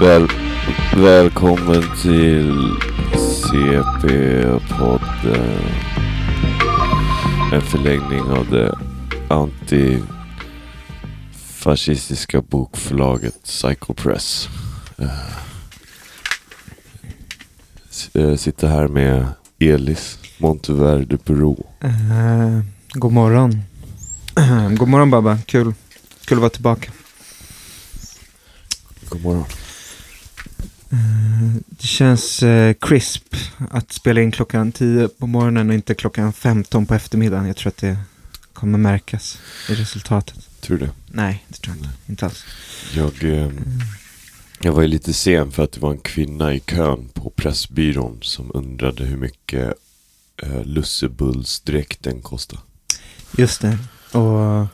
Väl, välkommen till CP-podden. En förlängning av det antifascistiska bokförlaget Psycho Press. Eh, eh, Sitter här med Elis Monteverde Bureau. Eh, god morgon. god morgon Babba, kul. Kul att vara tillbaka. God morgon. Eh, det känns eh, crisp att spela in klockan 10 på morgonen och inte klockan 15 på eftermiddagen. Jag tror att det kommer märkas i resultatet. Tror du det? Nej, det tror jag inte. Inte alls. Jag, eh, jag var ju lite sen för att det var en kvinna i kön på Pressbyrån som undrade hur mycket eh, lussebullsdräkten kostar. Just det. Och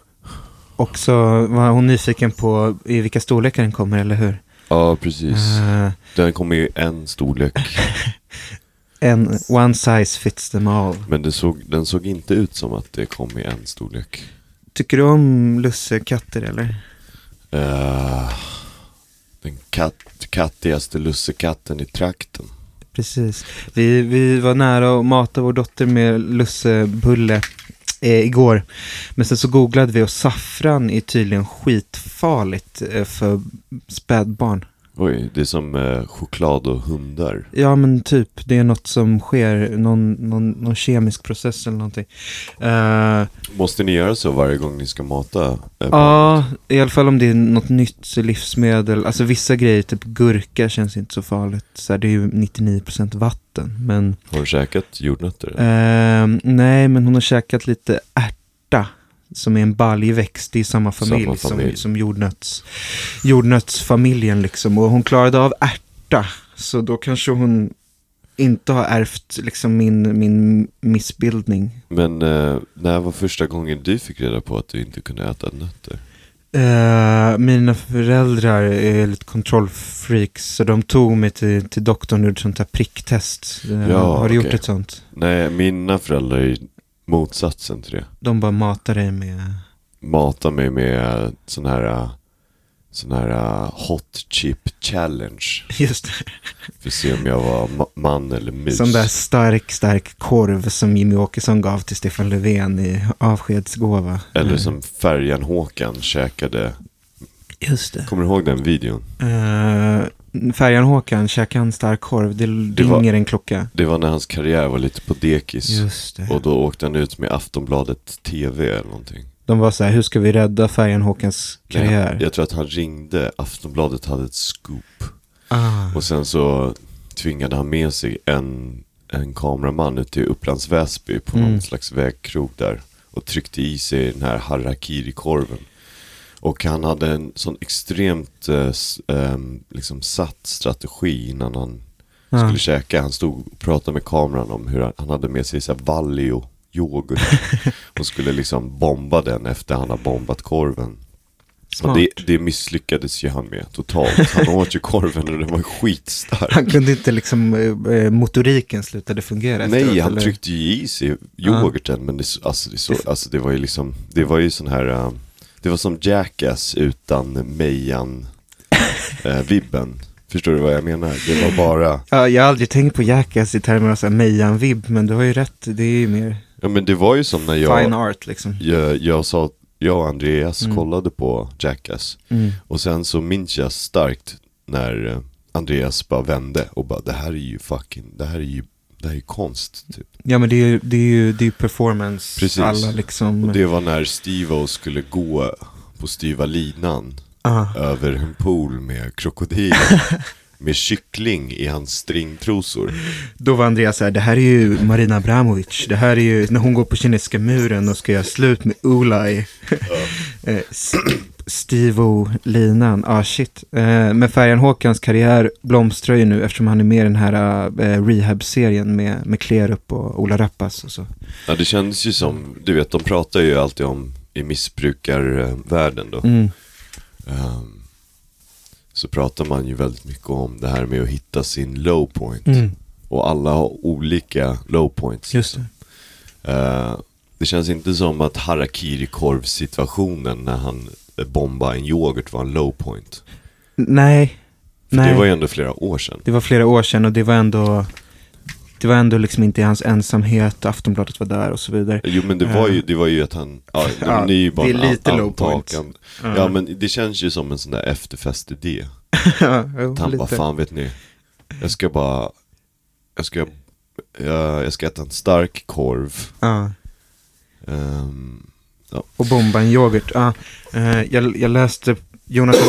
också var hon nyfiken på i vilka storlekar den kommer, eller hur? Ja, precis. Eh, Den kommer i en storlek. en one size fits them all. Men det såg, den såg inte ut som att det kom i en storlek. Tycker du om lussekatter eller? Eh, den katt, kattigaste lussekatten i trakten. Precis. Vi, vi var nära att mata vår dotter med lussebulle eh, igår. Men sen så googlade vi och saffran är tydligen skitfarligt eh, för spädbarn. Oj, det är som eh, choklad och hundar. Ja men typ, det är något som sker, någon, någon, någon kemisk process eller någonting. Eh, Måste ni göra så varje gång ni ska mata? eh, ja, i alla fall om det är något nytt livsmedel. Alltså vissa grejer, typ gurka känns inte så farligt. Så här, det är ju 99% vatten. Men Har du käkat jordnötter? Ehm, nej, men hon har käkat lite ärta. Som är en baljväxt. Är samma familj, Samma familj. Som, som jordnöts, jordnötsfamiljen. Liksom. Och hon klarade av ärta. Så då kanske hon inte har ärvt liksom, min, min missbildning. Men eh, när var första gången du fick reda på att du inte kunde äta nötter? Eh, mina föräldrar är lite kontrollfreaks. Så de tog mig till, till doktorn och gjorde sånt här pricktest. Eh, Ja, har du gjort okej. ett sånt? Nej, mina föräldrar motsatsen till det. De bara matar dig med... Mata mig med sån här, eh, sån här eh, hot chip challenge. Just det. För att se om jag var ma- man eller mus. Sån där stark, stark korv som Jimmy Åkesson gav till Stefan Löfven i avskedsgåva. Eller Eh, som Färjan-Håkan käkade. Just det. Kommer du ihåg den videon? Uh, Färjan Håkan, käkade han stark korv? Det Det var- ringer en klocka. Det var när hans karriär var lite på dekis. Just det. Och då åkte han ut med Aftonbladet TV eller någonting. De var så här, hur ska vi rädda Färjan Håkans karriär? Jag, jag tror att han ringde, Aftonbladet hade ett scoop. ah. Och sen så tvingade han med sig en, en kameraman ut till Upplands Väsby på Mm. någon slags vägkrog där. Och tryckte i sig den här harakiri-korven. Och han hade en sån extremt eh, ehm, liksom satt strategi innan han Ja. skulle käka. Han stod och pratade med kameran om hur han, han hade med sig så här Valio yoghurt. och skulle liksom bomba den efter han har bombat korven. Smart. Och det, det misslyckades ju han med totalt. Han åt ju korven och den var skitstark. Han kunde inte liksom, eh, eh, motoriken slutade fungera Nej, efteråt, han eller? tryckte ju i sig yoghurten men det, alltså, det, så, alltså, det var ju liksom, det var ju sån här, äh, det var som Jackass utan Mejan äh, vibben. Förstår du vad jag menar? Det var bara, Ja, jag har aldrig tänkt på Jackass i termer av Mejan-vibb, men du har ju rätt. Det är ju mer ja men det var ju som när fine jag, art liksom. jag, jag sa, jag och Andreas Mm. kollade på Jackass. Mm. Och sen så minns jag starkt när eh, Andreas bara vände och bara det här är ju fucking, det här är ju, det här är konst typ. Ja men det är ju, det är ju, det är performance, Precis. alla liksom. Och det var när Steve-O skulle gå på styva linan Ah. över en pool med krokodiler. med kyckling i hans stringtrosor. Då var Andreas så här, det här är ju Marina Abramovic. Det här är ju när hon går på kinesiska muren och ska göra slut med Ulay. Eh, s- Stivo-linan. Ah shit. Eh, men Färjan Håkans karriär blomstrar ju nu eftersom han är med i den här eh, rehab-serien med, med Klerup och Ola Rapace och så. Ja, det kändes ju som, du vet, de pratar ju alltid om i missbrukarvärlden då. Mm. Ehm, så pratar man ju väldigt mycket om det här med att hitta sin low point. Mm. Och alla har olika low points. Just det. Eh, det känns inte som att harakiri-korv-situationen när han eh, bombade en yoghurt var en low point. Nej. För Nej. det var ju ändå flera år sedan. Det var flera år sedan och det var ändå det var ändå liksom inte hans ensamhet, Aftonbladet var där och så vidare. Jo men det var ju, det var ju att han, ja, Ja, det är ju bara det är lite low point. Ja men det känns ju som en sån där efterfestidé. ja, jo, han bara, lite. fan vet ni, jag ska bara, jag ska, jag, jag ska äta en stark korv. Ja. Och bomba en yoghurt. Ja. Eh, jag, jag läste, Jonathan,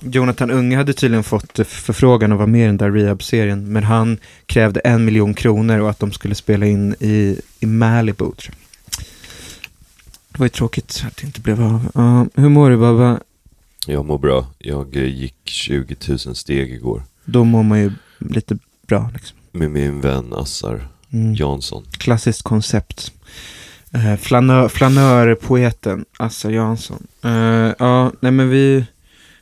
Jonathan Unge hade tydligen fått förfrågan att vara med i den där rehab-serien. Men han krävde en miljon kronor och att de skulle spela in i, i Malibu. Det var ju tråkigt att det inte blev av. Ja, hur mår du Babba? jag mår bra, jag eh, gick 20 000 steg igår. Då mår man ju lite bra. Liksom. Med min vän Assar Mm. Jansson. Klassiskt koncept. Eh, flanör, flanörpoeten Assar Jansson. Eh, ja, nej men vi,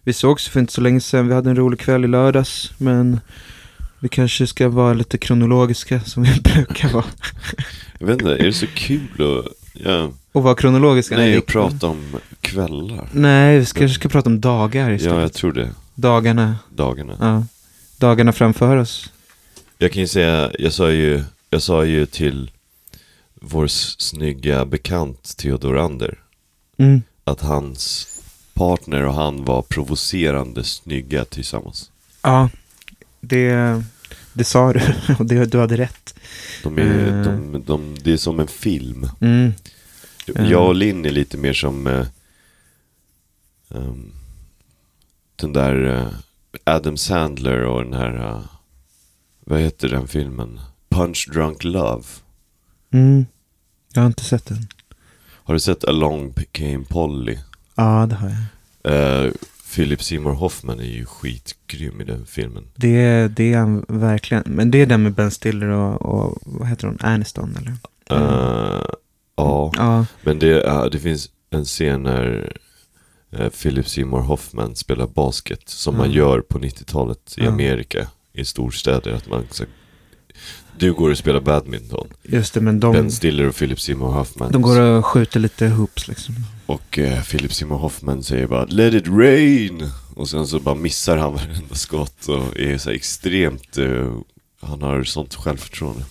vi sågs för inte så länge sedan. Vi hade en rolig kväll i lördags. Men vi kanske ska vara lite kronologiska som vi brukar vara. Jag vet inte, är det så kul att, ja, Och vara kronologiska. nej, att prata om kvällar? Nej, vi ska, kanske ska prata om dagar Ja, istället. jag tror det. Dagarna. Dagarna. Ja. Dagarna framför oss. Jag kan ju säga, jag sa ju, jag sa ju till vår snygga bekant Theodor Ander Mm. att hans partner och han var provocerande snygga tillsammans. Ja, det, det sa du. Och det, du hade rätt. De är, Eh. de, de, det är som en film. Mm. Eh. Jag och Linn är lite mer som eh, ehm, den där eh, Adam Sandler och den här, eh, vad heter den filmen? Punch Drunk Love. Mm. Jag har inte sett den. Har du sett Along Came Polly? Ja, det har jag. Eh, Philip Seymour Hoffman är ju skitgrym i den filmen. Det, det är han verkligen. Men det är den med Ben Stiller och, och vad heter hon? Aniston eller? Eh, ja, Ja, men det, eh, det finns en scen när eh, Philip Seymour Hoffman spelar basket som man Mm. gör på 90-talet i. Amerika, i storstäder. Att man, så, du går och spelar badminton. just det. Men de, Ben Stiller och Philip Seymour Hoffman. de går och skjuter lite hoops liksom. Och eh, Philip Seymour Hoffman säger bara Let it rain! Och sen så bara missar han varenda skott och är så här extremt, eh, han har sånt självförtroende.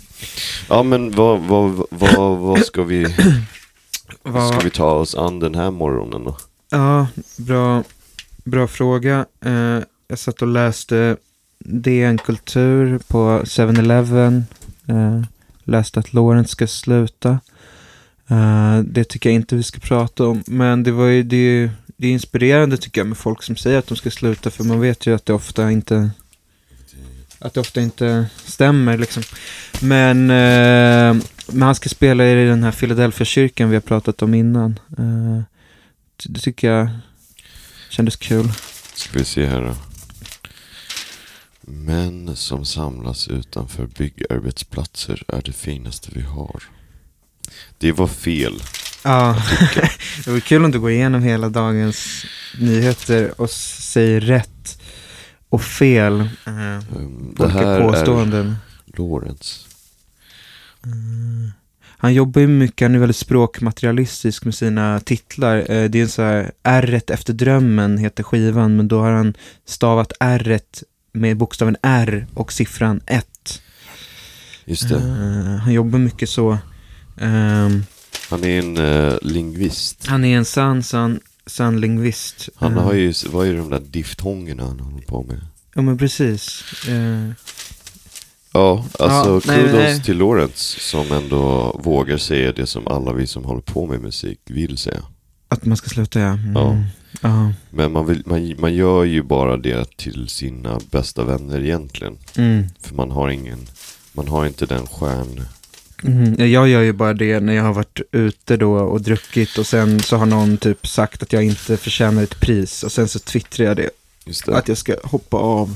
Ja men vad, vad, vad, vad ska vi, ska vi ta oss an den här morgonen då? Ja, bra, bra fråga. Eh, jag satt och läste DN Kultur på 7-Eleven. Eh, läste att Lawrence ska sluta. Eh, det tycker jag inte vi ska prata om. Men det var ju det, är ju- det är inspirerande tycker jag med folk som säger att de ska sluta. För man vet ju att det ofta inte att det ofta inte stämmer liksom. Men, eh, men han ska spela i den här Philadelphia-kyrkan vi har pratat om innan. Eh, det tycker jag kändes kul. Ska vi se här då. Män som samlas utanför byggarbetsplatser är det finaste vi har. Det var fel. Ja, det var kul om du går igenom hela dagens nyheter och säger rätt och fel. Eh, Um, det här påståenden. är Lawrence. Han jobbar ju mycket, han är väldigt språkmaterialistisk med sina titlar. Eh, det är en så här, r efter drömmen heter skivan, men då har han stavat r med bokstaven R och siffran 1. Just det. han jobbar mycket så. Ehm, Han är en uh, lingvist. han är en sann, sann, sann lingvist. Han Eh, har ju, vad är de där diftongerna han håller på med? Ja, men precis. Eh, Ja, alltså Ja, nej, kudos nej. till Lawrence som ändå vågar säga det som alla vi som håller på med musik vill säga. att man ska sluta, ja. Mm. Ja. Ja. Men man, vill, man, man gör ju bara det till sina bästa vänner egentligen. Mm. För man har ingen, man har inte den stjärn, Mm, jag gör ju bara det när jag har varit ute då och druckit och sen så har någon typ sagt att jag inte förtjänar ett pris och sen så twittrar jag det. Det. Att jag ska hoppa av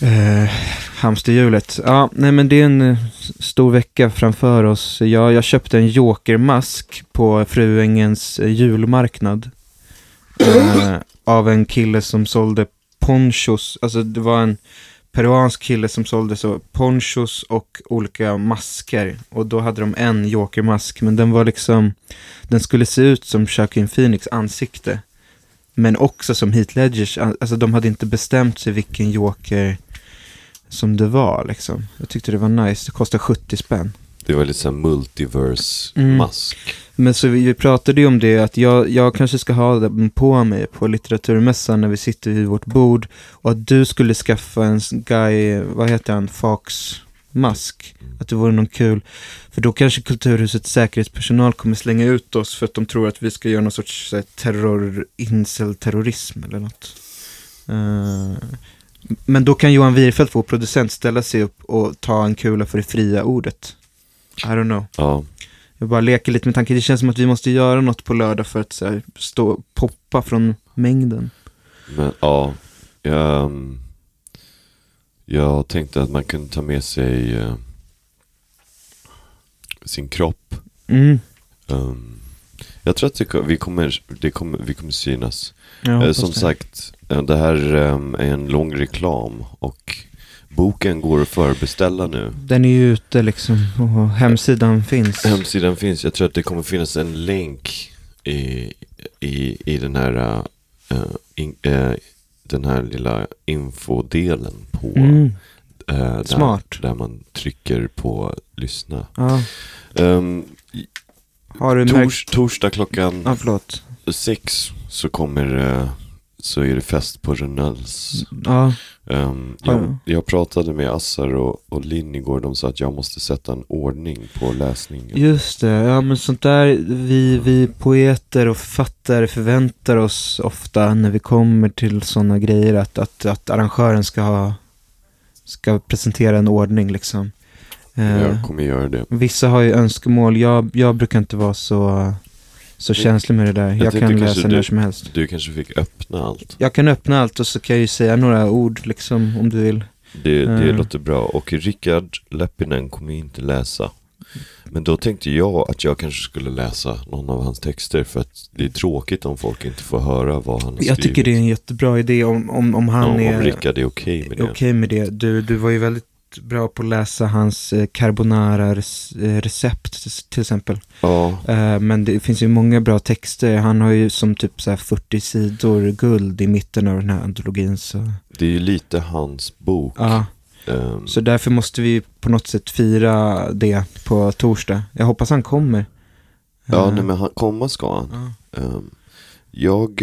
eh, hamsterhjulet. Ja, nej men det är en eh, stor vecka framför oss. Jag, jag köpte en jokermask på Fruängens eh, julmarknad. Eh, av en kille som sålde ponchos. Alltså det var en peruansk kille som sålde så ponchos och olika masker. Och då hade de en jokermask, men den var liksom, den skulle se ut som Joaquin Phoenix ansikte. Men också som Heath Ledgers, alltså de hade inte bestämt sig vilken joker som det var liksom. Jag tyckte det var nice, det kostade 70 spänn. Det var lite såhär multiverse-mask. Men så vi, vi pratade ju om det, att jag, jag kanske ska ha den på mig på litteraturmässan när vi sitter vid vårt bord. Och att du skulle skaffa en guy, vad heter han, Fox mask. Att det vore någon kul. För då kanske Kulturhusets säkerhetspersonal kommer slänga ut oss för att de tror att vi ska göra någon sorts här, terror, incel-terrorism eller något. Uh, men då kan Johan Wirfeldt, vår producent, ställa sig upp och ta en kula för det fria ordet. I don't know. Ja. Jag bara leker lite med tanken. Det känns som att vi måste göra något på lördag för att så här, stå, poppa från mängden. Men ja, jag, jag tänkte att man kunde ta med sig uh, sin kropp. Mm. Um, jag tror att det, vi, kommer, det kommer, vi kommer synas. Eh, som sagt, eh, det här um, är en lång reklam och boken går att förbeställa nu. Den är ju ute liksom och hemsidan finns. Hemsidan finns, jag tror att det kommer finnas en länk i, i, i den här uh, in, uh, den här lilla infodelen på Mm. uh, Smart. Där, där man trycker på lyssna. Ja. Um, Har du märkt? tors, torsdag klockan Ja, sex så kommer så är det fest på Renells. Ja, Um, Ja. jag, jag pratade med Assar och, och Linn igår, de sa att jag måste sätta en ordning på läsningen. just det. Ja, men sånt där, vi, vi poeter och författare förväntar oss ofta när vi kommer till sådana grejer att, att, att arrangören ska ha, ska presentera en ordning liksom. Eh, Jag kommer göra det. Vissa har ju önskemål. Jag, jag brukar inte vara så, så känslig med det där. Jag, tänkte kan läsa du- när som helst. Du kanske fick öppna allt. Jag kan öppna allt och så kan jag ju säga några ord liksom om du vill. Det, det Mm. låter bra. Och Rickard Leppinen kommer inte läsa. Men då tänkte jag att jag kanske skulle läsa någon av hans texter för att det är tråkigt om folk inte får höra vad han har Jag tycker det är en jättebra idé om, om, om han ja, är Om Rickard är okej med det. okej med det. Du, du var ju väldigt bra på att läsa hans eh, carbonara-recept till exempel. Ja, Eh, men det finns ju många bra texter. Han har ju som typ så här 40 sidor guld i mitten av den här antologin. Så, det är ju lite hans bok. ja. Ehm, så därför måste vi på något sätt fira det på torsdag. Jag hoppas han kommer. ja, Eh, nej, men han, komma ska han. ja. Ehm, jag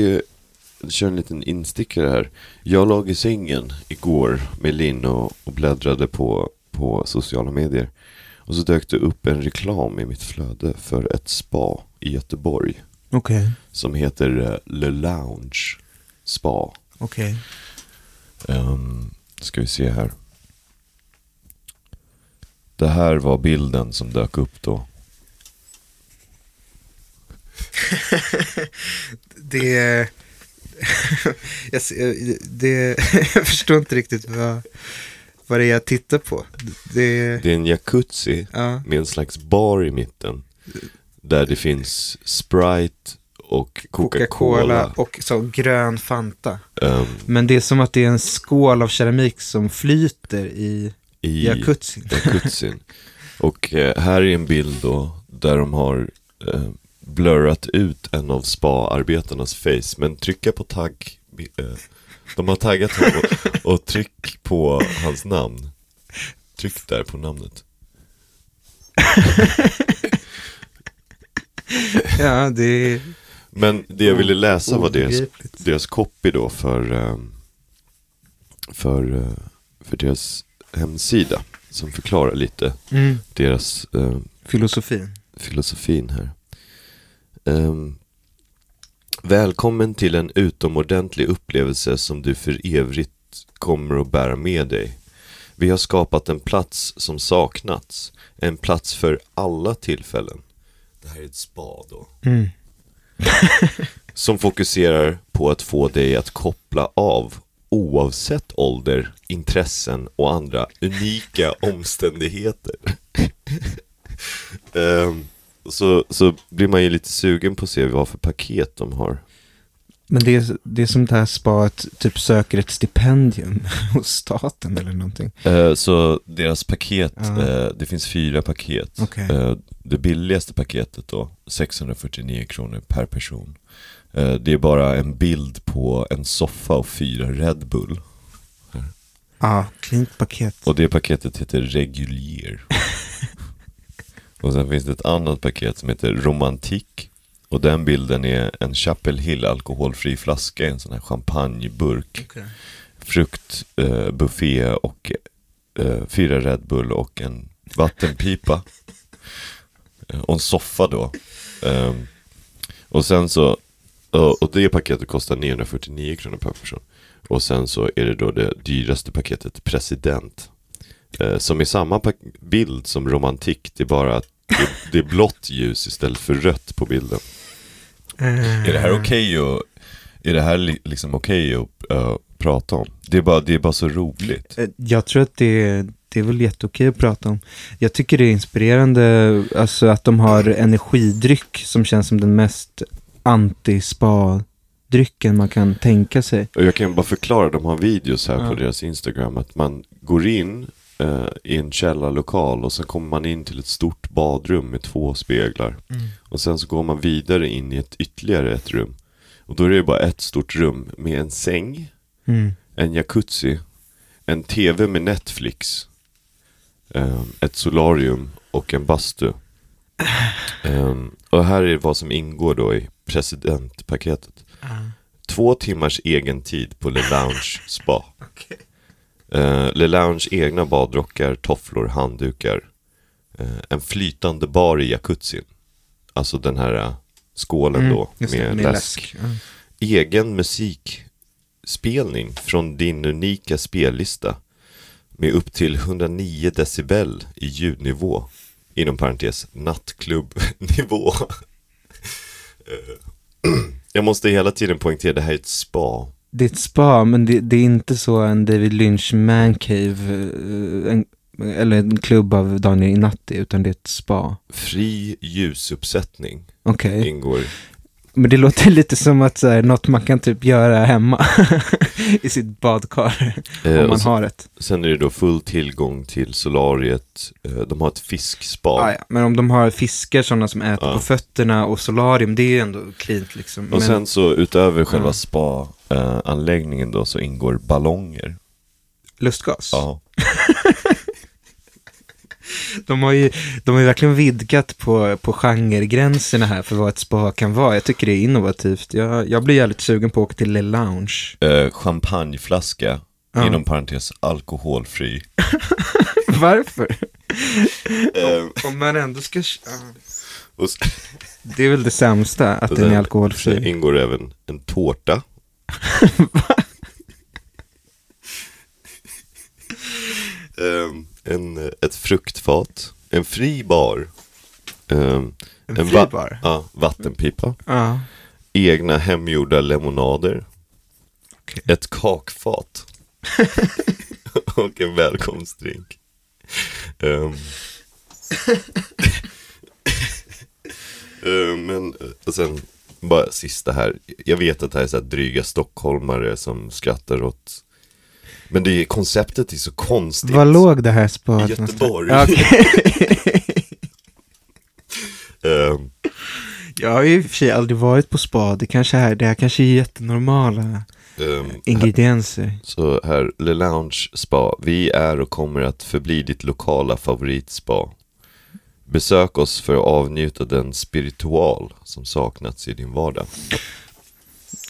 kör en liten instickare här. Jag låg i sängen igår med Linn och, och bläddrade på, på sociala medier. Och så dök det upp en reklam i mitt flöde för ett spa i Göteborg. Okej, Som heter eh, Le Lounge Spa. okej. Um, ska vi se här. Det här var bilden som dök upp då. Det... jag, det jag förstår inte riktigt vad, vad det är jag tittar på. Det... Det är en jacuzzi Ja. med en slags bar i mitten. Där det finns Sprite och Coca-Cola. Coca-Cola och så grön Fanta. ehm, Men det är som att det är en skål av keramik som flyter i I jacuzzin. jacuzzin. Och eh, här är en bild då där de har eh, blurrat ut en av spa-arbetarnas face. Men trycka på tagg. Eh, de har taggat honom och, och tryck på hans namn. Tryck där på namnet. Ja, det Men det jag ville läsa var deras, deras copy då för, eh, för, eh, för deras hemsida. Som förklarar lite Mm. deras eh, Filosofin. filosofin här. Ehm, välkommen till en utomordentlig upplevelse som du för evigt kommer att bära med dig. Vi har skapat en plats som saknats. En plats för alla tillfällen. Det här är ett spa då. Mm. Som fokuserar på att få dig att koppla av oavsett ålder, intressen och andra unika omständigheter. Ehm, så, så blir man ju lite sugen på att se vad för paket de har. Men det är, det är som det här spaet typ söker ett stipendium hos staten eller någonting. Eh, så deras paket, Ja. eh, det finns fyra paket. Okej. Eh, det billigaste paketet då, 649 kronor per person. Eh, det är bara en bild på en soffa och fyra Red Bull. Ja, cleant paket. Och det paketet heter Regulier. och sen finns det ett annat paket som heter Romantik. Och den bilden är en Chapel Hill alkoholfri flaska i en sån här champagneburk. Okej. Fruktbuffé eh, och eh, fyra Red Bull och en vattenpipa. Eh, och en soffa då. Ehm, och sen så, och och det paketet kostar 949 kronor per person. Och sen så är det då det dyraste paketet, President. Eh, som är samma bild som Romantik, det är bara att det, det är blått ljus istället för rött på bilden. Är det här okej att, är det här li- liksom okej att eh, prata om? Det är, bara, det är bara så roligt. Eh, Jag tror att det är, det är väl jätteokej att prata om. Jag tycker det är inspirerande alltså att de har energidryck som känns som den mest anti-spa-drycken man kan tänka sig. Och jag kan bara förklara, de har videos här Ja. på deras Instagram, att man går in eh, i en källarlokal och sen kommer man in till ett stort badrum med två speglar. Och sen så går man vidare in i ett ytterligare ett rum. Och då är det bara ett stort rum med en säng, Mm. en jacuzzi, en tv med Netflix, eh, ett solarium och en bastu. Eh, och här är vad som ingår då i presidentpaketet. Två timmars egen tid på Le Lounge Spa. Eh, Le Lounge egna badrockar, tofflor, handdukar. Eh, en flytande bar i jacuzzin. Alltså den här eh, skålen då Mm, just det, med, läsk. Ja. Egen musikspelning från din unika spellista. Med upp till 109 decibel i ljudnivå. Inom parentes nattklubbnivå. Eh, Jag måste hela tiden poängtera, det här är ett spa. Det är ett spa, men det, det är inte så en David Lynch mancave, eh, en, eller en klubb av Daniel Inatti, utan det är ett spa. Fri ljusuppsättning Okej, ingår. men det låter lite som att så här, något man kan typ göra hemma i sitt badkar, Eh, om och man sen, har ett. sen är det då full tillgång till solariet. Eh, de har ett fiskspa. Ah, ja. Men om de har fiskar, sådana som äter Ja. på fötterna och solarium, det är ju ändå cleant liksom. Och men, sen så utöver själva Ja. spa-anläggningen då så ingår ballonger. lustgas? Ja. De har ju de har ju verkligen vidgat på, på genregränserna här för vad ett spa kan vara. Jag tycker det är innovativt. Jag, jag blir jävligt sugen på att åka till Le Lounge. Eh, champagneflaska, Ja. inom parentes alkoholfri. Varför? Eh, Om man ändå ska... och s- Det är väl det sämsta, att den är Sen alkoholfri. ingår även en tårta. Ehm, en, ett fruktfat, en fri bar, ehm, En en fri va- bar? ja, vattenpipa, Ja. egna hemgjorda lemonader, Okej. ett kakfat och en välkomstdrink. Ehm. Ehm, men eh, och sen bara sista här. Jag vet att det här är så här dryga stockholmare som skrattar åt Men det är, konceptet är så konstigt. Var låg det här spaet? I Göteborg. Ja, okej. Ehm, Jag har ju i och för sig aldrig varit på spa. Det kanske här, det här kanske är jättenormala ehm, ingredienser. Så här, Le Lounge Spa. Vi är och kommer att förbli ditt lokala favoritspa. Besök oss för att avnjuta den spiritual som saknats i din vardag.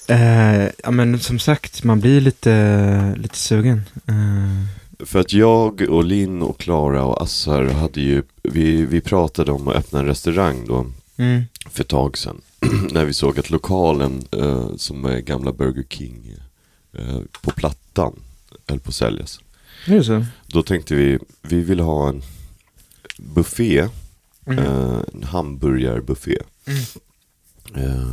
Eh, ja men som sagt, man blir lite, lite sugen. Eh, För att jag och Linn och Klara och Assar hade ju, vi, vi pratade om att öppna en restaurang då mm. för ett tag sedan. när vi såg att lokalen eh, som är gamla Burger King eh, på Plattan höll på att säljas. Det? Då tänkte vi, vi vill ha en buffé, Mm. eh, en hamburgarbuffé. Mm. Eh,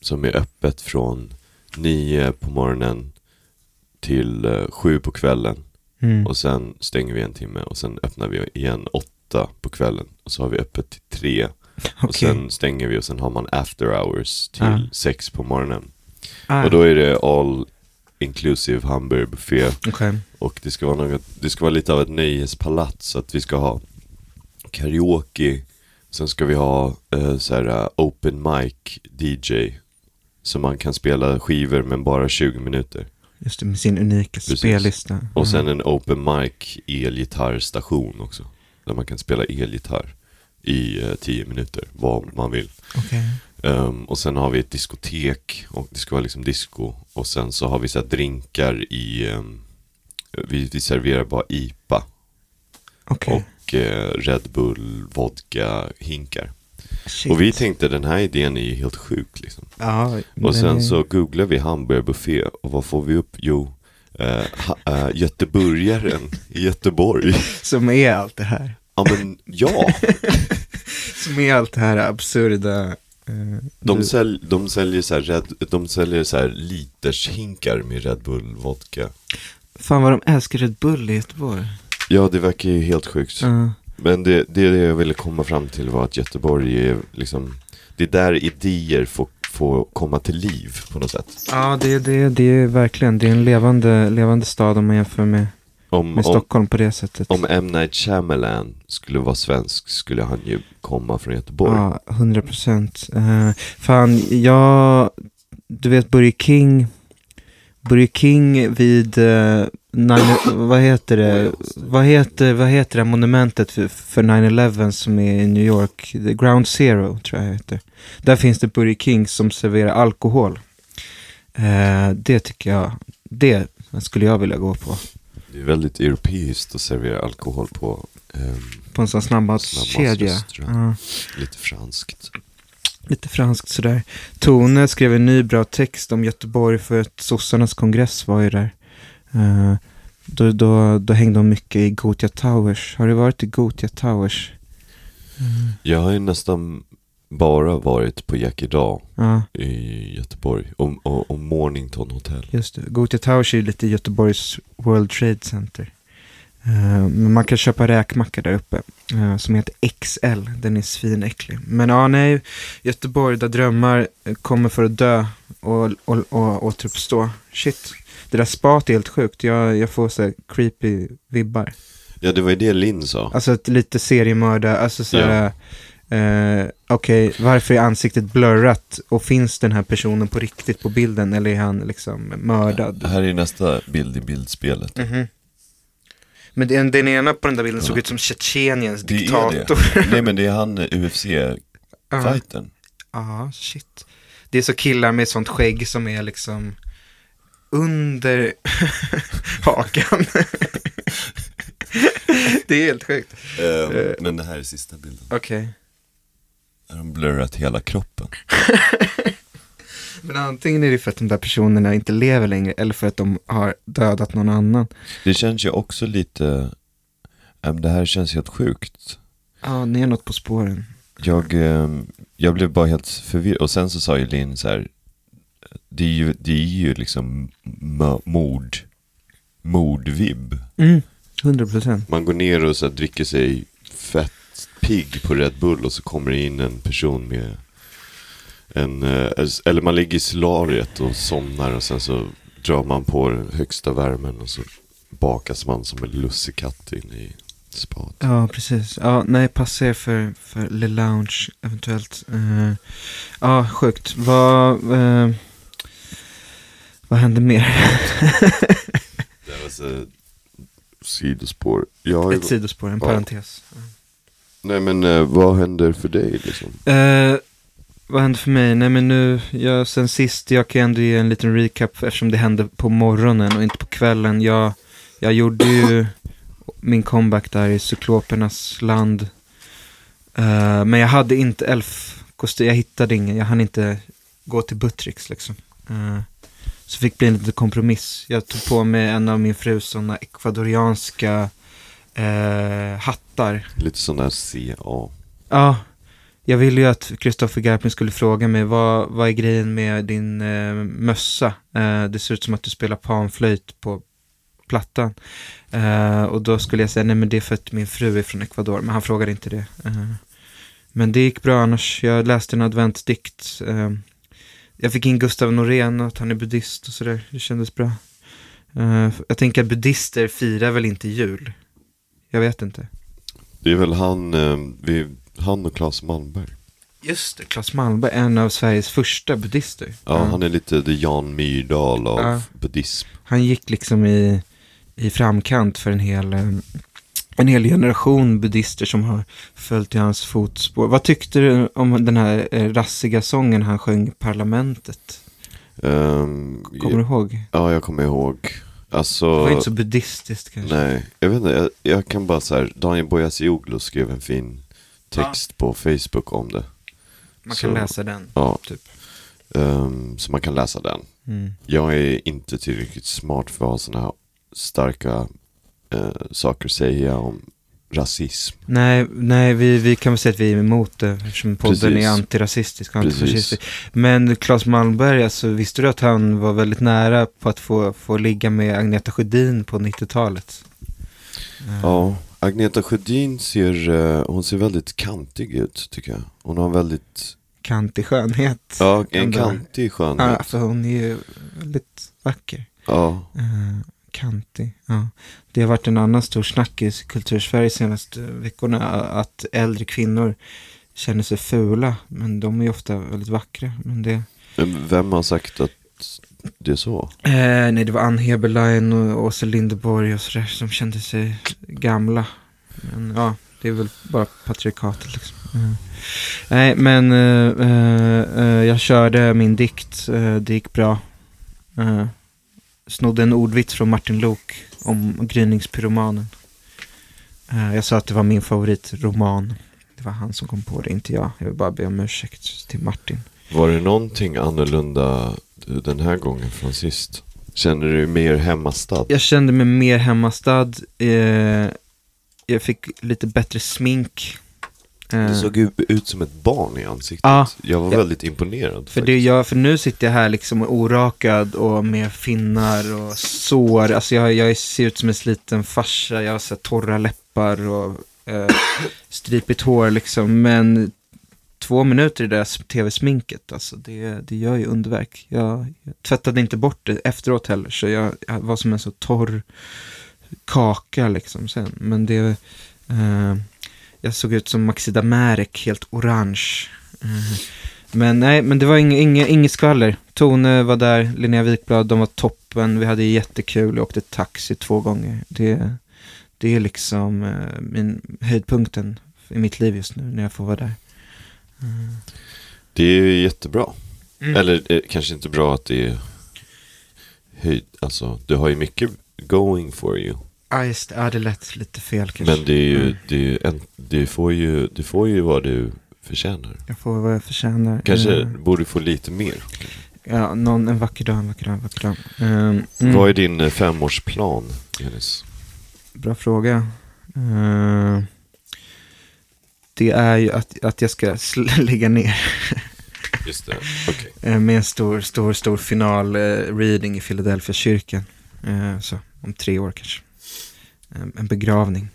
som är öppet från nio på morgonen till eh, sju på kvällen. Mm. Och sen stänger vi en timme och sen öppnar vi igen åtta på kvällen. Och så har vi öppet till tre. Och Okej. sen stänger vi och sen har man after hours till Ah. sex på morgonen. Ah, Och då är det all inclusive hamburgerbuffé. okej. Och det ska, vara något, det ska vara lite av ett nöjespalats. Så att vi ska ha karaoke. Sen ska vi ha eh, så här, eh, open mic DJ. Så man kan spela skivor men bara 20 minuter. Just det, med sin unika Precis. spellista. Och sen Mm. en open mic elgitarrstation också. Där man kan spela elgitarr i eh, 10 minuter, vad man vill. Okej. Ehm, och sen har vi ett diskotek och det ska vara liksom disco. Och sen så har vi så här drinkar i, ehm, vi, vi serverar bara IPA Okej. och eh, Red Bull, vodka, hinkar. Shit. Och vi tänkte den här idén är ju helt sjuk liksom. Ja, Och sen är- så googlar vi hamburgerbuffé och vad får vi upp? Jo, eh, ha, eh, Göteborgaren i Göteborg. Som är allt det här. Ja men ja, Som är allt det här absurda. eh, de, sälj, de säljer så här, red, de säljer så här litershinkar med Red Bull vodka. Fan vad de älskar Red Bull i Göteborg. Ja det verkar ju helt sjukt. Ja. Men det, det jag ville komma fram till var att Göteborg är liksom, det är där idéer får, får komma till liv på något sätt. Ja, det, det, det är verkligen, det är en levande, levande stad om man jämför med, Om, med om, Stockholm på det sättet. om M. Night Shyamalan skulle vara svensk skulle han ju komma från Göteborg. Ja, hundra procent. Uh, fan, jag, du vet Burger King, Burger King vid, uh, nine, vad heter det, vad heter, vad heter det monumentet för, för 9-11 som är i New York? The Ground Zero tror jag heter. Där finns det Burger King som serverar alkohol. Eh, det tycker jag, det skulle jag vilja gå på. Det är väldigt europeiskt att servera alkohol på, ehm, På en sån snabbmatskedja. Ja. lite franskt. Lite franskt sådär. Tone skrev en ny bra text om Göteborg för att sossarnas kongress var ju där. Eh, då, då, då hängde de mycket i Gotia Towers. Har du varit i Gotia Towers? Jag har ju nästan bara varit på Jack idag Ja, i Göteborg och, och, och Mornington Hotel. just det. Gotia Towers är ju lite Göteborgs World Trade Center. Eh, men man kan köpa räkmacka där uppe. eh, som heter XL. Den är svinäcklig. Men ja, nej. Göteborg där drömmar kommer för att dö och, och, och återuppstå. Shit. Det där spat är helt sjukt. Jag, jag får så här creepy vibbar. Ja, det var ju det Linn sa. Alltså ett lite seriemördare. Alltså så här. eh, Okej, varför är ansiktet blurrat? Och finns den här personen på riktigt på bilden? Eller är han liksom mördad? Här är nästa bild i bildspelet. Mhm. Men den, den ena på den där bilden såg Ja. ut som Tjetjeniens diktator. Nej men det är han UFC-fighten. Ja, shit. Det är så killar med sånt skägg som är liksom under hakan. det är helt sjukt. Ehm, men det här är sista bilden. Okej. Där har de blurrat hela kroppen. Men antingen är det för att de där personerna inte lever längre eller för att de har dödat någon annan. Det känns ju också lite, ehm, det här känns helt sjukt. Ja, ni är något på spåren. Jag, ehm, jag blev bara helt förvirrad. Och sen så sa ju Linn så här, det är ju, det är ju liksom mord, mordvibb. Mm, 100 procent. Man går ner och så dricker sig fett pigg på Red Bull och så kommer det in en person med en, eh, eller man ligger i solariet och somnar och sen så drar man på den högsta värmen och så bakas man som en lussekatt in i spat. Ja, precis. Ja, nej, passa er för, för Le Lounge eventuellt. Eh, ja, sjukt. Vad, eh, vad hände mer? Det var så sidospår. Jag Ett sidospår, en Ja. parentes. nej men eh, vad händer för dig liksom? Eh, vad hände för mig? Nej men nu, jag, sen sist, jag kan ändå ge en liten recap eftersom det hände på morgonen och inte på kvällen. Jag, jag gjorde ju min comeback där i cyklopernas land. Eh, men jag hade inte elfkostym, jag hittade ingen, jag hann inte gå till Buttricks liksom. Eh, Så fick bli en liten kompromiss. Jag tog på mig en av min frus sådana ekvadorianska eh, hattar. Lite sån där CA. Ja, jag ville ju att Kristoffer Garplind skulle fråga mig vad, vad är grejen med din eh, mössa? Eh, det ser ut som att du spelar panflöjt på plattan. Eh, och då skulle jag säga, nej men det är för att min fru är från Ecuador, men han frågade inte det. Eh, men det gick bra annars. Jag läste en adventsdikt. Jag fick in Gustav Norén och att han är buddhist och sådär. Det kändes bra. Eh, jag tänker att buddister firar väl inte jul? Jag vet inte. Det är väl han, eh, vi, han och Claes Malmberg. Just det, Claes Malmberg, en av Sveriges första buddister. Ja, han är lite the Jan Myrdal av Ja. buddhism. Han gick liksom i, i framkant för en hel, eh, en hel generation buddister som har följt i hans fotspår. Vad tyckte du om den här eh, rassiga sången han sjöng i Parlamentet? Ehm, Kommer du ihåg? Ja, jag kommer ihåg. Det Alltså, var inte så buddhistiskt kanske. nej, jag vet inte, jag, jag kan bara så här, Daniel Boyasioglu skrev en fin text på Facebook om det. Man kan så- läsa den. Ja, Typ. ehm, så man kan läsa den. Mm. Jag är inte tillräckligt smart för att ha sådana här starka eh, saker säga om rasism. Nej, nej vi, vi kan väl säga att vi är emot det eftersom podden Precis. är antirasistisk och antifascistisk. Men Claes Malmberg, alltså, visste du att han var väldigt nära på att få, få ligga med Agneta Sjödin på 90-talet? Eh, Ja, Agneta Sjödin ser, eh, hon ser väldigt kantig ut tycker jag. Hon har väldigt, Kantig skönhet. ja, en kantig Ja, skönhet. för hon är ju väldigt vacker. Ja, Eh, kantig, ja. Det har varit en annan stor snackis i Kultursverige senaste veckorna. Att äldre kvinnor känner sig fula. Men de är ofta väldigt vackra. Men det... vem har sagt att det är så? Eh, nej, det var Ann Heberlein och Åsa Linderborg och sådär som kände sig gamla. Men ja, det är väl bara patriarkatet liksom. Mm. Nej, men eh, eh, eh, jag körde min dikt. Eh, det gick bra. Eh, snodde en ordvits från Martin Lok om gryningspyromanen. Eh, jag sa att det var min favoritroman. Det var han som kom på det, inte jag. Jag vill bara be om ursäkt till Martin. Var det någonting annorlunda den här gången från sist? Känner du dig mer hemmastad? Jag kände mig mer hemmastad. Eh, jag fick lite bättre smink. Eh, Du såg ju ut som ett barn i ansiktet. Ja. jag var Ja. väldigt imponerad. för, det jag, för nu sitter jag här liksom orakad och med finnar och sår. Alltså jag, jag ser ut som en sliten farsa. Jag har så torra läppar och eh, stripigt hår liksom. Men två minuter i det där tv-sminket, alltså det, det gör ju underverk. Jag, jag tvättade inte bort det efteråt heller, så jag, jag var som en så torr kaka liksom sen. Men det, eh, jag såg ut som Maxi Damerek, helt orange. Eh, men nej, men det var inget inge, inge skvaller. Tone var där, Linnea Wikblad, de var toppen. Vi hade jättekul, jag åkte taxi två gånger. Det, det är liksom eh, min höjdpunkten i mitt liv just nu, när jag får vara där. Det är ju jättebra. Mm. Eller eh, kanske inte bra att det är höjd. Alltså, du har ju mycket going for you. Ja, just det. Ja, det lät lite fel kanske. Men det är ju, Mm. det är ju en, du får ju, du får ju vad du förtjänar. Jag får vad jag förtjänar. Kanske Eh, borde få lite mer. ja, någon, en vacker dag, en vacker dag, en vacker dag. Eh, mm. Vad är din eh, femårsplan, Elis? Bra fråga. Eh, det är ju att, att jag ska lägga ner Just det, okej. eh, med en stor, stor, stor final eh, reading i Philadelphia kyrkan. Så, om tre år kanske. En begravning.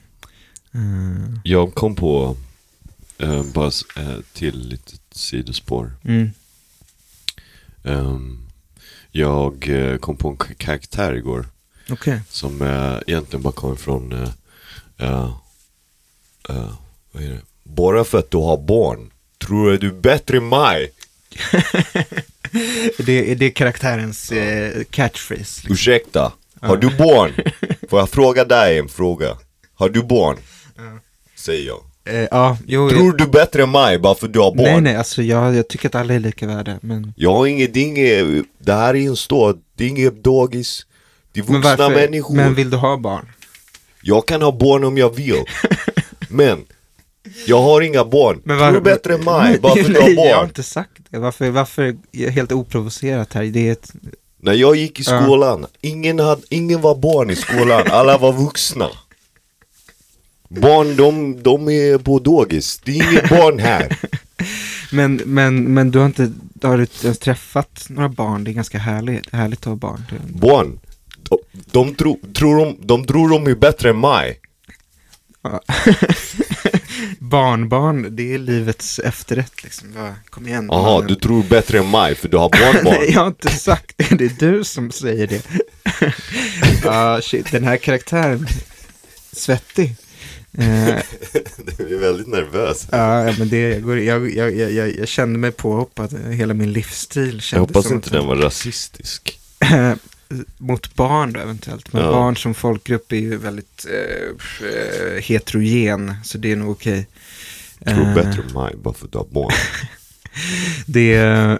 Eh, Jag kom på, eh, bara eh, till lite sidospår. mm, Ehm, jag kom på en karaktär igår. Okej. Som egentligen bara kommer från, eh, eh, vad är det? Bara för att du har barn, tror du är bättre än mig? Är det, är det karaktärens eh, catchphrase? Liksom? Ursäkta, har du barn? Får jag fråga dig en fråga? Har du barn? Säger jag. Eh, ja, jo. Tror du bättre än mig bara för att du har barn? nej, nej, alltså jag, jag tycker att alla är lika värda. Men, Jag har inget, det är inget, det här är en stad, det är inget dagis. Det är men, vuxna människor. men vill du ha barn? Jag kan ha barn om jag vill. men, jag har inga barn. Men Tror du bättre än mig bara för att du har Nej, jag har barn? inte sagt det. Varför, varför är jag helt oprovocerat här? Det är ett, När jag gick i skolan, ingen, hade, ingen var barn i skolan, alla var vuxna. Barn, de, de är på dagis, det är inget barn här. Men, men, men du har inte har du ens träffat några barn? Det är ganska härligt, härligt att ha barn. Barn, de, de, tro, tror de, de tror de är bättre än mig. Ja. Barnbarn, det är livets efterrätt liksom. Kom igen. Jaha, du tror bättre än mig för du har barnbarn. Nej, jag har inte sagt det. Det är du som säger det. Ja, shit, den här karaktären. Svettig. Eh, Du är väldigt nervös. ja, men det, jag, jag, jag, jag, jag, jag kände mig påhoppad. Hela min livsstil Jag kändes hoppas som inte den var rasistisk. Mot barn då eventuellt. Men Ja. barn som folkgrupp är ju väldigt eh, eh, heterogen. Så det är nog okej. Tror Eh, bättre än mig bara för att du har barn. Det,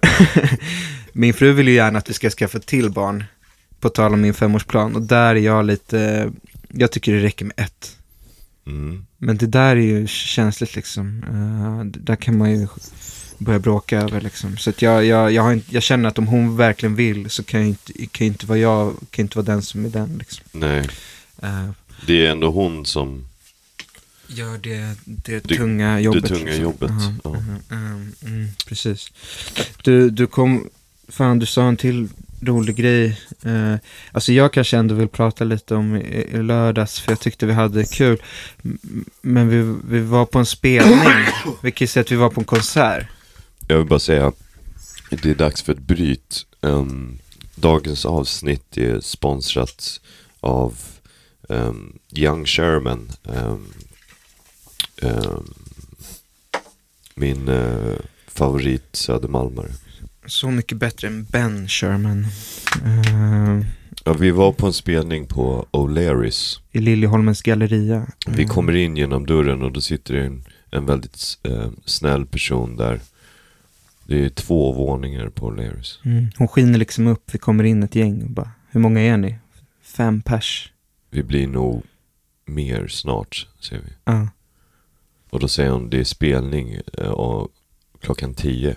min fru vill ju gärna att vi ska skaffa till barn. På tal om min femårsplan. Och där är jag lite, jag tycker det räcker med ett. Mm. Men det där är ju känsligt liksom. Eh, det där kan man ju börja bråka över liksom. Så att jag, jag, jag, inte, jag känner att om hon verkligen vill så kan jag inte, kan inte vara jag, kan inte vara den som är den liksom. Nej, Eh, det är ändå hon som, gör det, det Det- tunga jobbet. tunga liksom. jobbet, Ja, ja. mhm, mm, mm, precis. Du, du kom, fan du sa en till rolig grej. Eh, alltså jag kanske ändå vill prata lite om i, i lördags, för jag tyckte vi hade kul. Men vi, vi var på en spelning, vi kan ju säga att vi var på en konsert. Jag vill bara säga, det är dags för ett bryt. Um, dagens avsnitt är sponsrat av um, Young Sherman. Um, min uh, favorit södermalmare. Så mycket bättre än Ben Sherman. Eh, Ja, vi var på en spelning på O'Learys. I Liljeholmens galleria. Vi Mm. kommer in genom dörren och då sitter en, en väldigt eh, snäll person där. Det är två våningar på O'Learys. Mm. Hon skiner liksom upp, vi kommer in ett gäng och bara, hur många är ni? Fem pers. Vi blir nog mer snart, säger vi. Ja. Och då säger hon, det är spelning eh, och klockan tio.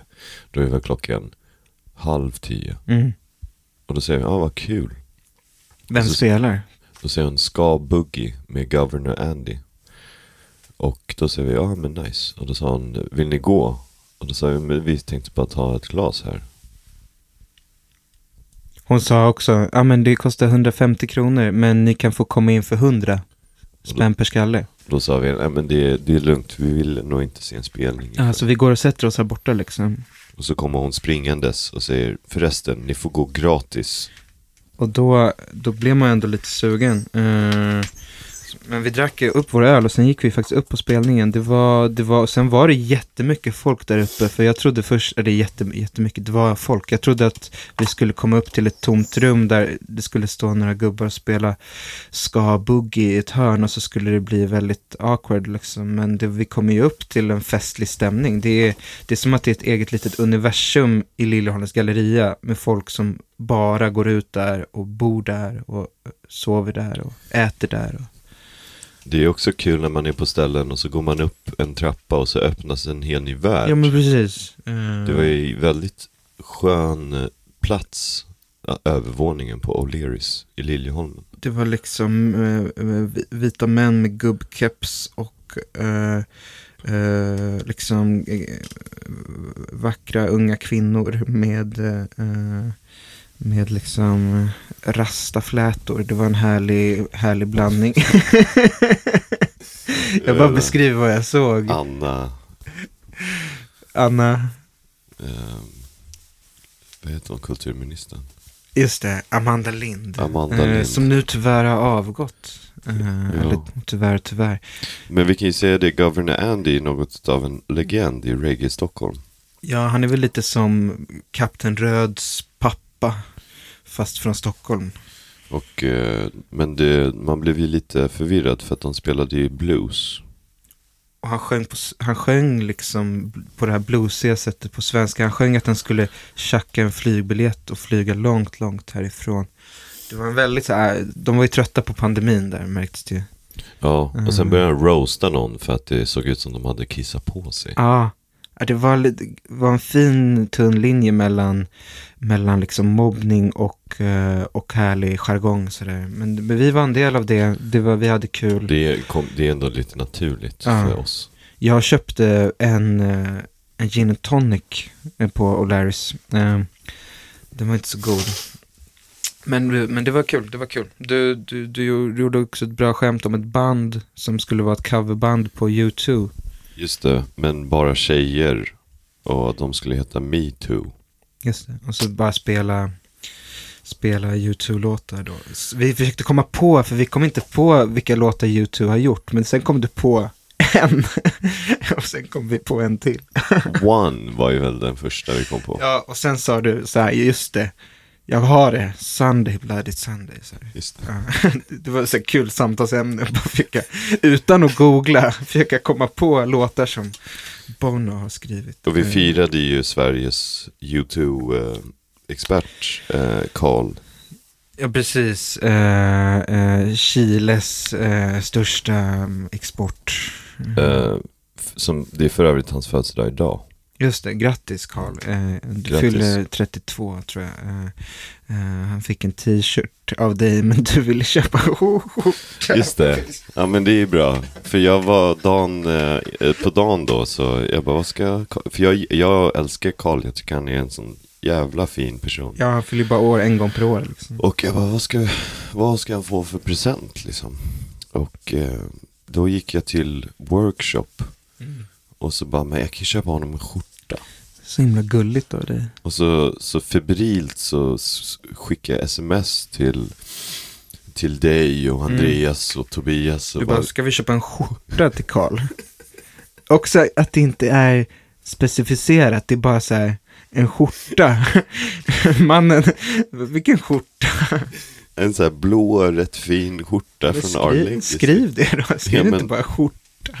Då är väl klockan halv tio. Mm. Och då säger vi, ja ah, vad kul. Vem Så- spelar? Då säger hon, ska Boogie med Governor Andy. Och då säger vi, ja men nice. Och då sa hon, vill ni gå? Och då sa vi, men vi tänkte bara ta ett glas här. Hon sa också, ja men det kostar 150 kronor, men ni kan få komma in för 100 spänn per skalle. Då sa vi, nej men det, det är lugnt, vi vill nog inte se en spelning. Ja, så vi går och sätter oss här borta liksom. Och så kommer hon springandes och säger, förresten, ni får gå gratis. Och då, då blev man ändå lite sugen. Eh, men vi drack ju upp vår öl och sen gick vi faktiskt upp på spelningen. Det var, det var, sen var det jättemycket folk där uppe. För jag trodde först, eller jätte, jättemycket, det var folk. Jag trodde att vi skulle komma upp till ett tomt rum där det skulle stå några gubbar och spela ska boogie i ett hörn och så skulle det bli väldigt awkward liksom. Men det, vi kommer ju upp till en festlig stämning. Det är, det är som att det är ett eget litet universum i Liljeholmens galleria med folk som bara går ut där och bor där och sover där och äter där. Och... Det är också kul när man är på ställen och så går man upp en trappa och så öppnas en hel ny värld. Ja men precis. Eh, Det var ju väldigt skön eh, plats, övervåningen på O'Learys i Liljeholmen. Det var liksom vi- vita män med gubbkeps och eh, liksom vackra unga kvinnor med, med liksom rastaflätor. Det var en härlig, härlig blandning. jag bara Eh, beskriver vad jag såg. Anna, Anna, eh, vad heter hon, kulturministern? just det, Amanda Lind. Amanda eh, Lind. Som nu tyvärr har avgått. Eh, Ja. Eller tyvärr, tyvärr. Men vi kan ju säga det, Governor Andy är något av en legend i reggae Stockholm. Ja, han är väl lite som Kapten Röds pappa, fast från Stockholm. Och, eh, men det, man blev ju lite förvirrad för att de spelade ju blues. Och han sjöng, på, han sjöng liksom på det här bluesiga sättet på svenska. Han sjöng att han skulle tjacka en flygbiljett och flyga långt, långt härifrån. Det var en väldigt så här, de var ju trötta på pandemin där märktes det ju. Ja, och sen Mm. började han roasta någon för att det såg ut som de hade kissat på sig. Ja, det var, var en fin tunn linje mellan, mellan liksom mobbning och, eh, och härlig jargong. Sådär. Men, men vi var en del av det. det var, vi hade kul. Det, kom, det är ändå lite naturligt Ja. för oss. Jag köpte en, eh, en gin and tonic eh, på O'Larrys. Den var inte så god. Men, men det var kul, det var kul. Du, du, du gjorde också ett bra skämt om ett band som skulle vara ett coverband på U2. Just det, men bara tjejer. Och de skulle heta Me Too. Just det. Och så bara spela, spela U2-låtar då. Vi försökte komma på, för vi kom inte på vilka låtar U2 har gjort. Men sen kom du på en. och sen kom vi på en till. One var ju väl den första vi kom på. Ja, och sen sa du så här, just det. Jag har det, Sunday, Bloody Sunday. Så. Just det. Det var så kul samtalsämne. Bara försöka, utan att googla, försöka komma på låtar som Bono har skrivit. Och vi Eh, firade ju Sveriges U2-expert, eh, Carl. Ja, precis. Eh, eh, Chiles eh, största mm, export. Eh, som, det är för övrigt hans födelsedag idag. Just det, grattis Karl. Eh, du Grattis. fyller 32 tror jag. Eh, eh, han fick en t-shirt av dig, men du ville köpa skjorta. Just det. Ja men det är bra. För jag var dagen, eh, på dagen då så jag bara vad ska jag, för jag, jag älskar Carl, jag tycker han är en sån jävla fin person. Ja, han fyller bara år en gång per år. Liksom. Och jag bara vad ska, vad ska han få för present liksom? Och eh, då gick jag till workshop och så bara, men jag kan köpa honom en skjorta. Så himla gulligt av dig. Och så, så febrilt så s- skickade jag sms till, till dig och Andreas och Tobias. Och Du bara, ska vi köpa en skjorta till Karl? Också att det inte är specificerat, det är bara så här, en skjorta. Mannen, vilken skjorta? En så här blå, rätt fin skjorta Men från Arlington. skriv det då, skriv Ja, men- inte bara skjorta.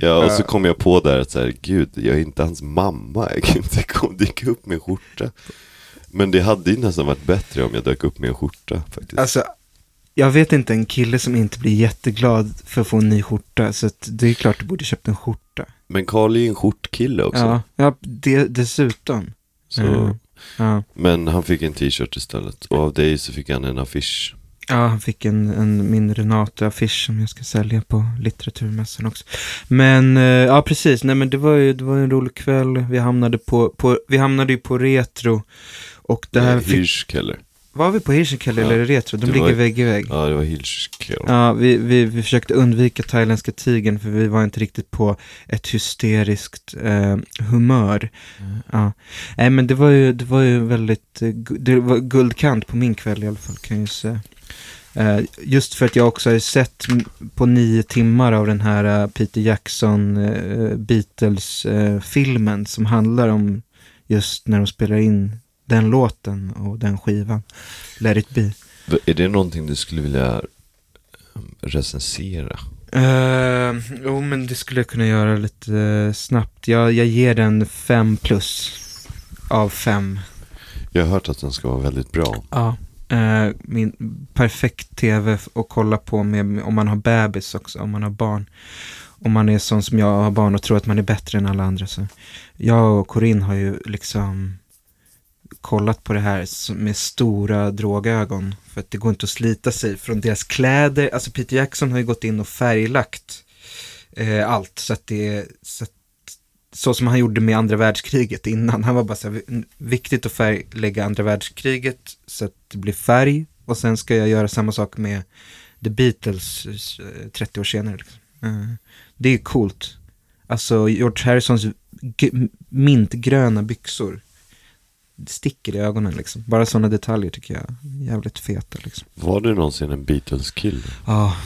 Ja, och så kom jag på där att så här, gud, jag är inte hans mamma. Jag kan inte dyka upp med en skjorta. Men det hade ju nästan varit bättre om jag dök upp med en skjorta faktiskt. Alltså, jag vet inte en kille som inte blir jätteglad för att få en ny skjorta, så att det är klart du borde köpt en skjorta. Men Karl är ju en skjortkille också. Ja, ja det, dessutom. Så, Mm. Ja. Men han fick en t-shirt istället. Och av dig så fick han en affisch. Ja, han fick en, en min Renate-affisch som jag ska sälja på litteraturmässan också. Men, eh, ja precis, nej men det var ju det var en rolig kväll. Vi hamnade på, på vi hamnade ju på Retro. Och det här Nej, fick, Hirschkeller. var vi på Hirschenkeller Ja, eller Retro? De det ligger var- vägg i vägg. Ja, det var Hirschkeller. Ja, vi, vi, vi försökte undvika thailändska tigern för vi var inte riktigt på ett hysteriskt eh, humör. Ja. Nej, men det var ju, det var ju väldigt, eh, det var guldkant på min kväll i alla fall kan jag ju säga. Eh, just för att jag också har sett på nio timmar av den här eh, Peter Jackson eh, Beatles-filmen som handlar om just när de spelar in den låten och den skivan. Let it be. Är det någonting du skulle vilja recensera? Uh, jo, men det skulle jag kunna göra lite snabbt. Jag, jag ger den fem plus av fem. Jag har hört att den ska vara väldigt bra. Ja. Eh, min perfekt tv att kolla på med, om man har bebis också, om man har barn. Om man är sån som jag har barn och tror att man är bättre än alla andra. Så. Jag och Corinne har ju liksom kollat på det här med stora drogögon. För att det går inte att slita sig från deras kläder. Alltså Peter Jackson har ju gått in och färglagt eh, allt. Så att det är så, att, så som han gjorde med andra världskriget innan. Han var bara så här, "V- viktigt att färglägga andra världskriget så att det blir färg. Och sen ska jag göra samma sak med The Beatles eh, 30 år senare. Liksom. Eh, det är coolt. Alltså George Harrisons mintgröna byxor. Sticker i ögonen liksom. Bara sådana detaljer tycker jag jävligt feta liksom. Var du någonsin en Beatles-kille? Ja,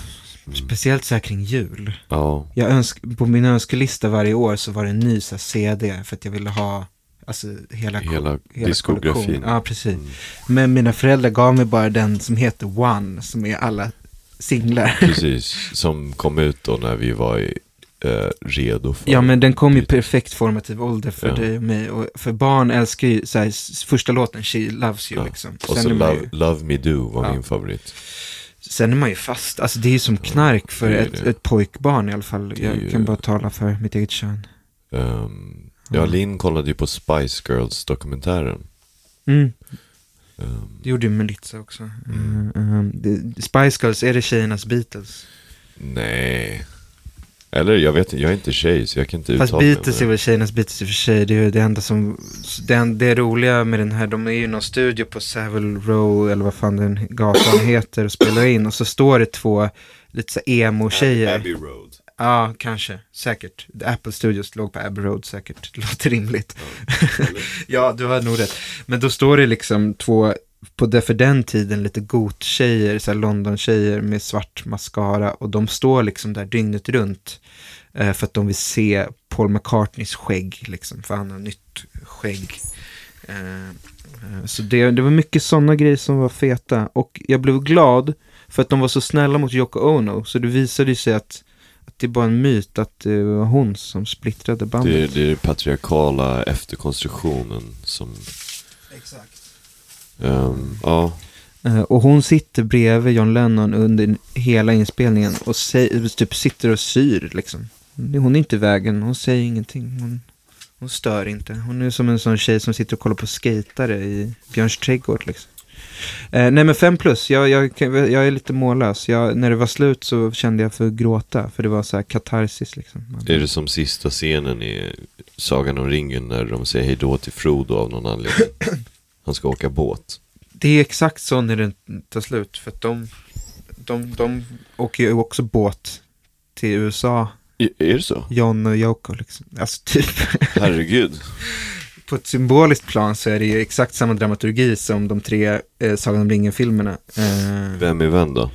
speciellt så här kring jul. Ja. Jag önsk, på min önskelista varje år så var det en ny så här, CD för att jag ville ha alltså, hela, Hela hela diskografin. kollektionen. Ja, precis. Mm. Men mina föräldrar gav mig bara den som heter One, som är alla singlar. Precis, som kom ut då när vi var i, eh, redo för Ja, men den kom i perfekt formativ ålder för Ja. dig och mig. Och för barn älskar ju så här, första låten, She Loves You, Ja. liksom. Och Sen så Love, ju, Love Me Do var Ja. min favorit. Sen är man ju fast. Alltså det är ju som knark för ett, ett pojkbarn i alla fall. Jag ju- kan bara tala för mitt eget kön. Ehm, ja. Linn kollade ju på Spice Girls-dokumentären. Mm. Ehm, Det gjorde ju Melitza också. Mm. Det- Spice Girls, är det tjejernas Beatles? nej. Eller jag vet inte, jag är inte tjej så jag kan inte Fast uttala mig om Beatles är väl tjejernas Beatles i och för sig. Det är ju det enda som... Det, det roliga med den här, de är ju någon studio på Savile Row eller vad fan den gatan heter och spelar in. Och så står det två lite så emo-tjejer. Abbey Road. Ja, kanske. Säkert. Apple Studios låg på Abbey Road säkert. Det låter rimligt. ja, du har nog rätt. Men då står det liksom två, på det för den tiden, lite goth-tjejer, så här London-tjejer med svart mascara. Och de står liksom där dygnet runt. Eh, för att de vill se Paul McCartneys skägg, liksom. För han har nytt skägg. Eh, eh, så det, det var mycket sådana grejer som var feta. Och jag blev glad för att de var så snälla mot Yoko Ono. Så det visade sig att, att det är bara en myt att det var hon som splittrade bandet. Det är, det är den patriarkala efterkonstruktionen som, Exakt. Ehm, ja, Eh, och hon sitter bredvid John Lennon under hela inspelningen och säger, typ sitter och syr liksom. Hon är inte i vägen, hon säger ingenting. Hon, hon stör inte. Hon är som en sån tjej som sitter och kollar på skatare i Björns trädgård liksom. Eh, nej men fem plus, jag, jag, jag är lite mållös. Jag, när det var slut så kände jag för att gråta. För det var så här katarsis liksom. Är det som sista scenen i Sagan om ringen när de säger hej då till Frodo av någon anledning? Han ska åka båt. Det är exakt så när det tar slut. För att de, de, de åker ju också båt till USA. I, är det så? John och Yoko liksom. Alltså typ. Herregud. På ett symboliskt plan så är det ju exakt samma dramaturgi som de tre eh, Sagan om ringen-filmerna. Eh, Vem är vem då?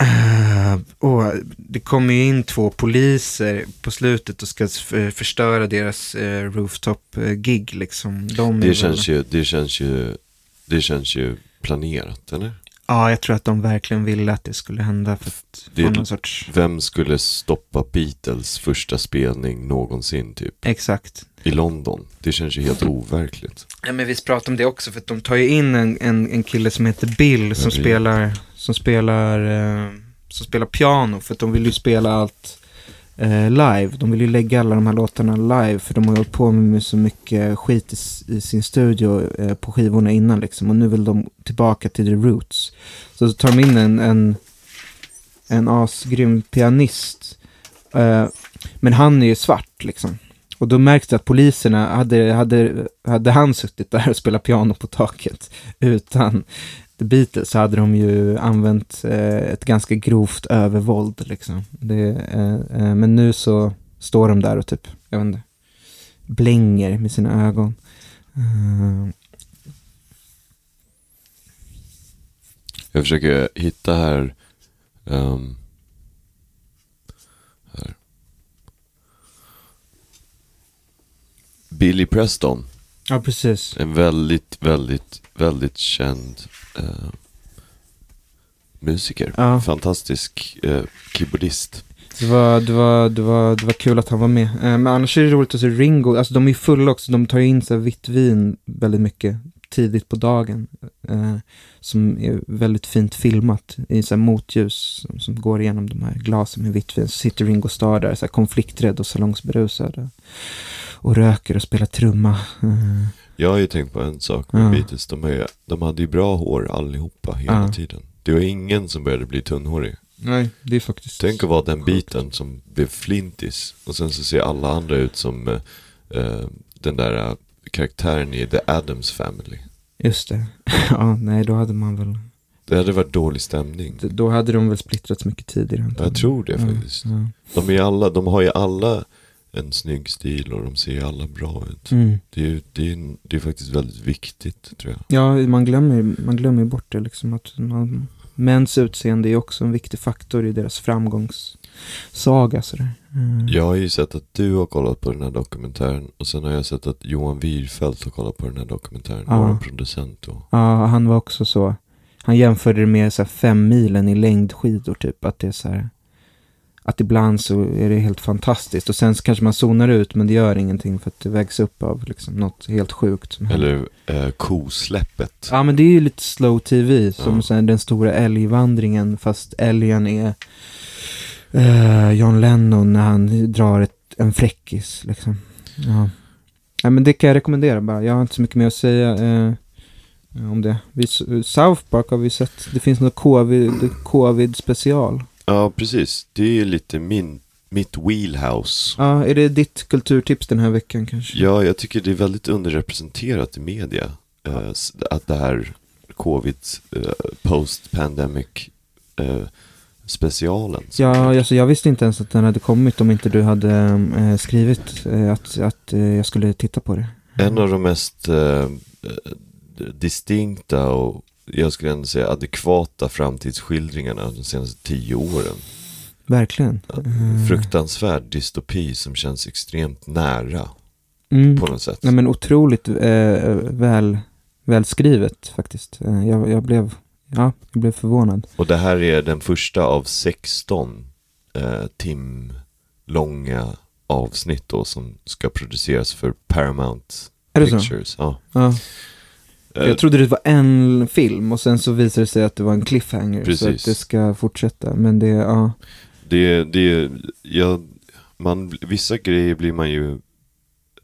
Eh, och det kommer ju in två poliser på slutet och ska förstöra deras eh, rooftop-gig liksom. De Det väl- känns ju, det känns ju, det känns ju planerat, eller? Ja, jag tror att de verkligen ville att det skulle hända för att Det- någon sorts... Vem skulle stoppa Beatles första spelning någonsin typ? Exakt. I London? Det känns ju helt overkligt. Ja, men vi pratade om det också, för att de tar ju in en, en, en kille som heter Bill som spelar, som spelar, eh, som spelar piano, för att de vill ju spela allt eh, live. De vill ju lägga alla de här låtarna live, för de har ju hållit på med så mycket skit i, i sin studio eh, på skivorna innan liksom, och nu vill de tillbaka till the roots. Så tar de in en, en, en asgrym pianist, eh, men han är ju svart liksom. Och då märks det att poliserna, hade, hade, hade han suttit där och spelat piano på taket utan The Beatles så hade de ju använt eh, ett ganska grovt övervåld liksom. Det, eh, eh, men nu så står de där och typ, jag vet inte, blänger med sina ögon. Uh. Jag försöker hitta här, um, här. Billy Preston, ja, precis. en väldigt, väldigt, väldigt känd eh, musiker. Ja. Fantastisk eh, keyboardist. Det var, det, var, det, var, det var kul att han var med. Eh, men annars är det roligt att se Ringo. Alltså de är fulla också. De tar ju in så här vitt vin väldigt mycket tidigt på dagen. Eh, som är väldigt fint filmat i så här motljus som, som går igenom de här glasen med vitt vin. Så sitter Ringo Starr där, så här konflikträdd och salongsberusad. Och, röker och spelar trumma. Eh, Jag har ju tänkt på en sak med Ja. Beatles. De, är, de hade ju bra hår allihopa hela Ja. tiden. Det var ingen som började bli tunnhårig. nej, det är faktiskt... Tänk att vara den biten som blev flintis. Och sen så ser alla andra ut som eh, den där eh, karaktären i The Addams Family. Just det. ja, nej, då hade man väl... Det hade varit dålig stämning. Då hade de väl splittrats mycket tidigare. antagligen. Jag tror det Ja, faktiskt. ja. De, är alla, de har ju alla en snygg stil och de ser alla bra ut. Mm. Det, är, det, är, det är faktiskt väldigt viktigt tror jag. Ja, man glömmer, man glömmer bort det liksom. Att man, mäns utseende är också en viktig faktor i deras framgångssaga. Sådär. Mm. Jag har ju sett att du har kollat på den här dokumentären och sen har jag sett att Johan Wirfelt har kollat på den här dokumentären. Ja. Vår producent då. Ja, han var också så. Han jämförde det med så här, fem milen i längdskidor typ. Att det är så här. Att ibland så är det helt fantastiskt. Och sen så kanske man zonar ut men det gör ingenting för att det vägs upp av liksom något helt sjukt. Eller eh, kosläppet. Ja men det är ju lite slow tv som Ja. sen den stora älgvandringen fast älgen är eh, John Lennon när han drar ett en fräckis liksom. Ja. ja, men det kan jag rekommendera bara. Jag har inte så mycket mer att säga eh, om det. Vi, South Park har vi sett, det finns något covid, covid special. Ja, precis. Det är ju lite min, mitt wheelhouse. Ja, är det ditt kulturtips den här veckan kanske? Ja, jag tycker det är väldigt underrepresenterat i media. eh, att det här covid eh, post-pandemic eh, specialen. som Ja, alltså jag visste inte ens att den hade kommit om inte du hade eh, skrivit eh, att, att eh, jag skulle titta på det. En av de mest eh, distinkta och jag skulle ändå säga adekvata framtidsskildringarna de senaste tio åren. Verkligen. Eh, Fruktansvärd dystopi som känns extremt nära mm. på något sätt. Nej men otroligt eh, väl, välskrivet faktiskt. Eh, jag, jag, blev, ja, jag blev förvånad. Och det här är den första av 16 eh, tim långa avsnitt då som ska produceras för Paramount? Pictures. Ja. Ja. Eh, Jag trodde det var en film och sen så visade det sig att det var en cliffhanger. Så Precis. att det ska fortsätta. Men det, ja. Det, det, ja, man, vissa grejer blir man ju,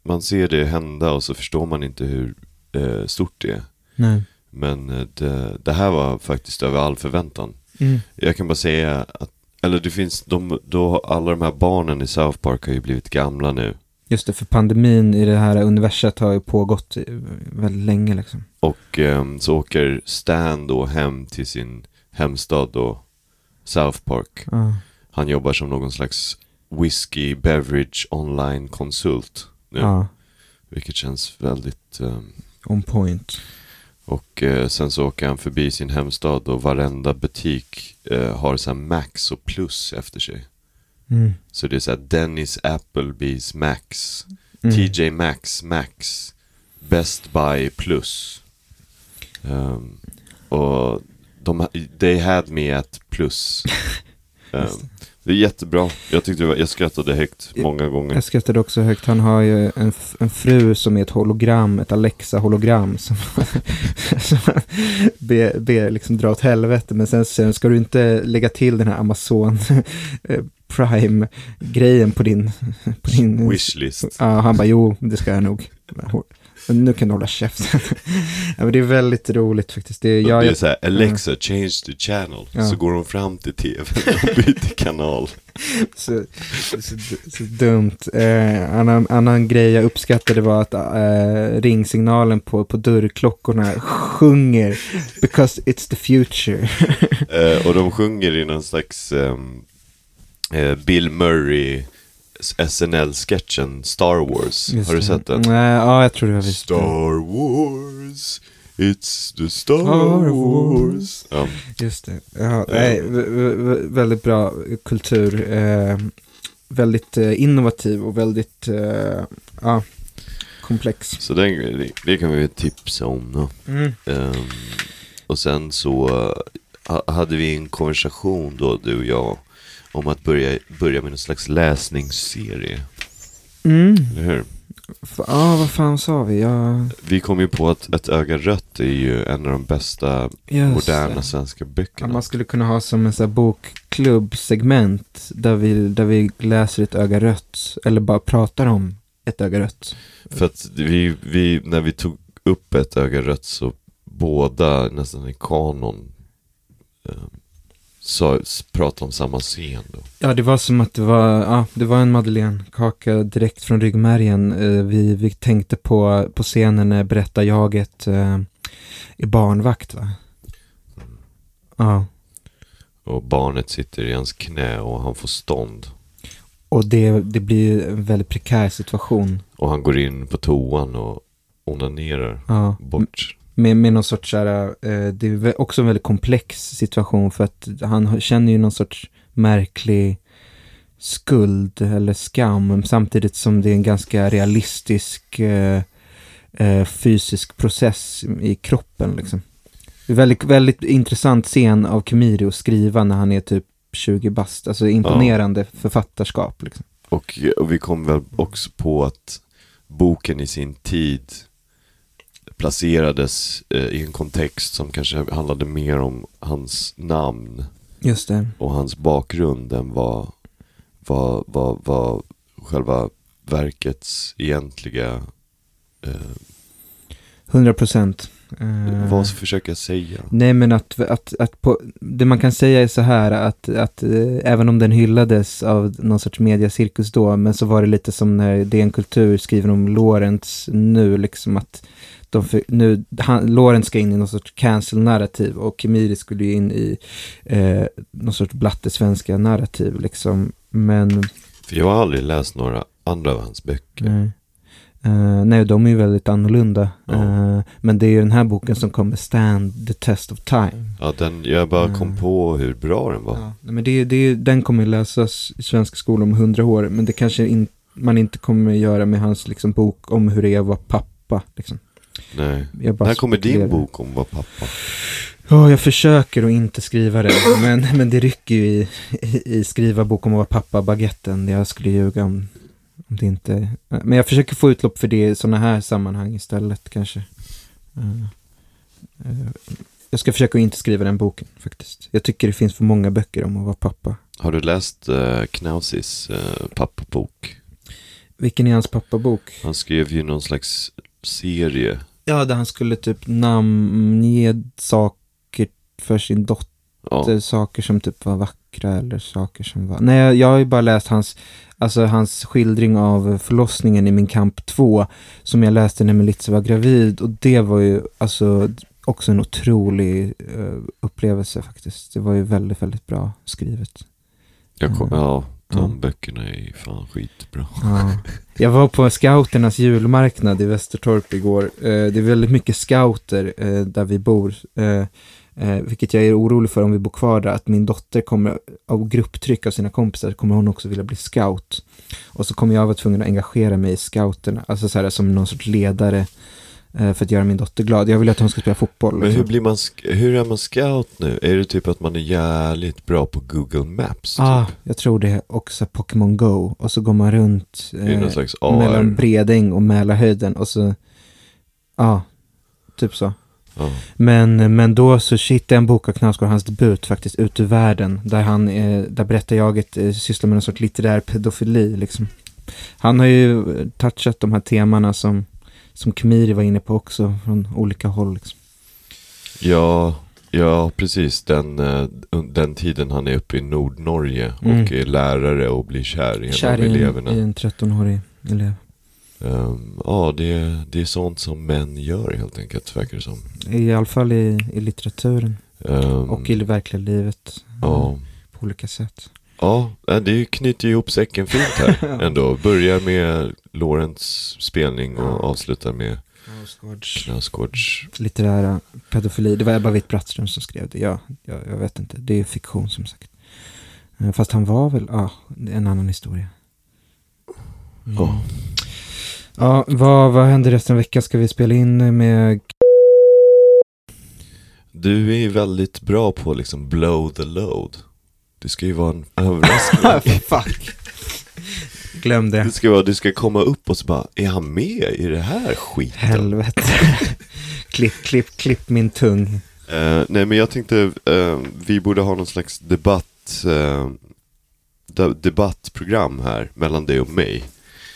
man ser det hända och så förstår man inte hur eh, stort det är. Nej. Men eh, det, det här var faktiskt över all förväntan. Mm. Jag kan bara säga att, eller det finns, de, då, alla de här barnen i South Park har ju blivit gamla nu. Just det, för pandemin i det här universet har ju pågått väldigt länge liksom. Och ehm, så åker Stan då hem till sin hemstad då, South Park. Ja. Han jobbar som någon slags whisky beverage online konsult nu. ja. Vilket känns väldigt... ehm, On point. och eh, sen så åker han förbi sin hemstad och varenda butik eh, har så här Max och Plus efter sig. Mm. Så det är så här Dennis Applebee's Max, Mm. TJ Maxx Max, Best Buy Plus. Ehm, och de, they had me at Plus. Ehm, det är jättebra. Jag tyckte var, jag skrattade högt många gånger. Jag skrattade också högt. Han har ju en, en fru som är ett hologram, ett Alexa-hologram. Som, som ber, ber liksom dra åt helvete. Men sen han, ska du inte lägga till den här Amazon eh, Prime-grejen på din... På din Wishlist. Ja, han bara, jo, det ska jag nog. Men nu kan du hålla käften. ja, men det är väldigt roligt faktiskt. Det, är- Ja, jag, det är så här, Alexa, change the channel. Ja. Så går de fram till tvn och byter kanal. så, så, så dumt. Eh, annan, annan grej jag uppskattade var att eh, ringsignalen på, på dörrklockorna sjunger because it's the future. Eh, och de sjunger i någon slags eh, Bill Murray SNL-sketchen Star Wars. Just Har du sett den? Nej, ja, jag tror det var visst. Star Wars, it's the Star, Star Wars. Ja, Just det. Ja, nej, vä- vä- vä- väldigt bra kultur. Eh, väldigt eh, innovativ och väldigt eh, ja, komplex. så den, det, kan vi tipsa om då. Mm. Ehm, och sen så eh, ha- hade vi en konversation då, du och jag, om att börja, börja med någon slags läsningsserie. Mm. Eller hur? Ja, vad fan sa vi? Ja, Vi kom ju på att Ett öga rött är ju en av de bästa just moderna svenska Ja, böckerna. man skulle kunna ha som en sån här bokklubbsegment där vi, där vi läser ett öga rött eller bara pratar om ett öga rött. För att vi, vi, när vi tog upp Ett öga rött så båda nästan i kanon eh, sa, pratade om samma scen då. Ja, det var som att det var, ja, det var en madeleinekaka direkt från ryggmärgen. Eh, vi, vi tänkte på, på scenen när berättarjaget eh, är barnvakt, va? Ja, Och barnet sitter i hans knä och han får stånd. och det, det blir en väldigt prekär situation. Och han går in på toan och onanerar Ja, bort. Med, med någon sorts, här, eh, det är också en väldigt komplex situation för att han känner ju någon sorts märklig skuld eller skam samtidigt som det är en ganska realistisk eh, eh, fysisk process i kroppen liksom. Det är väldigt, väldigt intressant scen av Kemiri att skriva när han är typ 20 bast, alltså imponerande författarskap liksom. Och, och vi kom väl också på att boken i sin tid placerades eh, i en kontext som kanske handlade mer om hans namn Just det. och hans bakgrund än vad, vad, vad, vad själva verkets egentliga, eh, 100 procent. Eh, vad försöker jag säga? Nej men att, att, att på, det man kan säga är så här att, att eh, även om den hyllades av någon sorts mediacirkus då, men så var det lite som när DN Kultur skriver om Lorentz nu, liksom att de för, nu, han, Lorentz ska in i någon sorts cancel-narrativ och Kemiri skulle ju in i eh, någon sorts blattesvenska narrativ liksom, men För jag har aldrig läst några andra av hans böcker. nej. Eh, nej, de är ju väldigt annorlunda. Ja. Eh, men det är ju den här boken som kommer stand the test of time. Ja, den, jag bara kom Mm. på hur bra den var. Ja, men det, det, den kommer läsas i svenska skolor om hundra år, men det kanske in, man inte kommer göra med hans liksom, bok om hur det är att vara pappa. Liksom. Nej. När kommer din bok om vara pappa? Ja, jag försöker att inte skriva det, men, men det rycker ju i, i, i skriva bok om att vara pappa baguetten. Jag skulle ljuga om, om det inte... Men jag försöker få utlopp för det i sådana här sammanhang istället kanske. Eh, eh, jag ska försöka att inte skriva den boken faktiskt. Jag tycker det finns för många böcker om att vara pappa. Har du läst uh, Knausis uh, pappabok? Vilken är hans pappabok? Han skrev ju någon slags serie. Ja, där han skulle typ namnge saker för sin dotter. Ja, Saker som typ var vackra eller saker som var... Nej, jag, har ju bara läst hans, alltså hans skildring av förlossningen i Min kamp 2. Som jag läste när Melitza var gravid. Och det var ju alltså också en otrolig eh, upplevelse faktiskt. Det var ju väldigt, väldigt bra skrivet. jag kom, Mm. ja de mm. böckerna är fan skitbra. Ja. Jag var på scouternas julmarknad i Västertorp igår. Eh, det är väldigt mycket scouter eh, där vi bor. Eh, eh, vilket jag är orolig för om vi bor kvar där. Att min dotter kommer, av grupptryck av sina kompisar, kommer hon också vilja bli scout. Och så kommer jag vara tvungen att engagera mig i scouterna. Alltså så här, som någon sorts ledare eh, för att göra min dotter glad. Jag vill att hon ska spela fotboll. Men hur, liksom. blir man, hur är man scout nu? Är det typ att man är jävligt bra på Google Maps? ah, Typ? jag tror det. också Pokémon Go. Och så går man runt. Eh, mellan? Bredäng och Mälarhöjden och så, ja, typ så. Ja. Men, men då så jag en bok av Knausgård, hans debut faktiskt, Ut ur världen, där han, eh, där berättarjaget eh, sysslar med någon sorts litterär pedofili liksom. Han har ju touchat de här temana som, som Kemiri var inne på också, från olika håll liksom. Ja, ja, precis. Den, eh, den tiden han är uppe i Nordnorge och Mm. är lärare och blir kär i en Kär av en, eleverna. i en 13-årig elev. Ehm, ja, det, det är sånt som män gör helt enkelt, verkar det som. I alla fall i, i litteraturen Ehm, och i det verkliga livet. Ja, På olika sätt. Ja, eh, det knyter ju ihop säcken fint här ändå. Börjar med Lorentz spelning och avslutar med Knausgårds litterära pedofili. Det var Ebba Witt-Brattström som skrev det. Ja, jag, jag vet inte. Det är fiktion som sagt. Eh, Fast han var väl, ja, det är en annan historia. Mm. Ja. Ja, vad, vad händer resten av veckan? Ska vi spela in med... Du är ju väldigt bra på liksom blow the load. Det ska ju vara en överraskning. Fuck. Glöm det. Det ska vara, du ska komma upp och så bara, är han med i det här skiten? Helvete. klipp, klipp, klipp min tung. Eh, nej men jag tänkte, eh, vi borde ha någon slags debatt, eh, de- debattprogram här mellan dig och mig.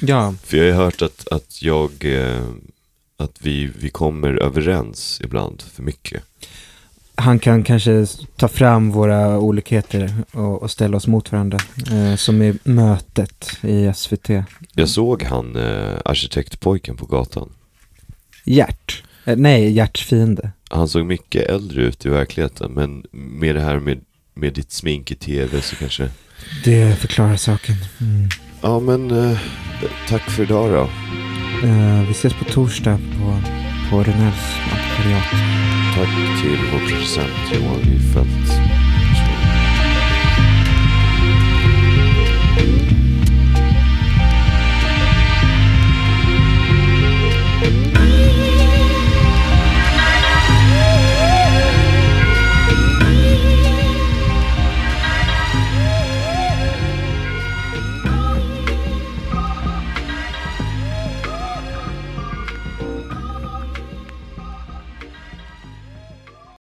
Ja, För jag har hört att, att jag, att vi, vi kommer överens ibland för mycket. Han kan kanske ta fram våra olikheter och, och ställa oss mot varandra. Eh, som i mötet i SVT. Jag såg han, eh, arkitektpojken på gatan. Gert. Eh, nej, Gerts fiende. Han såg mycket äldre ut i verkligheten, men med det här med, med ditt smink i tv så kanske... Det förklarar saken. Mm. Ja men, eh, tack för idag då. Eh, vi ses på torsdag på, på Renells antikvariat. Tack till vår producent Johan Rifelt.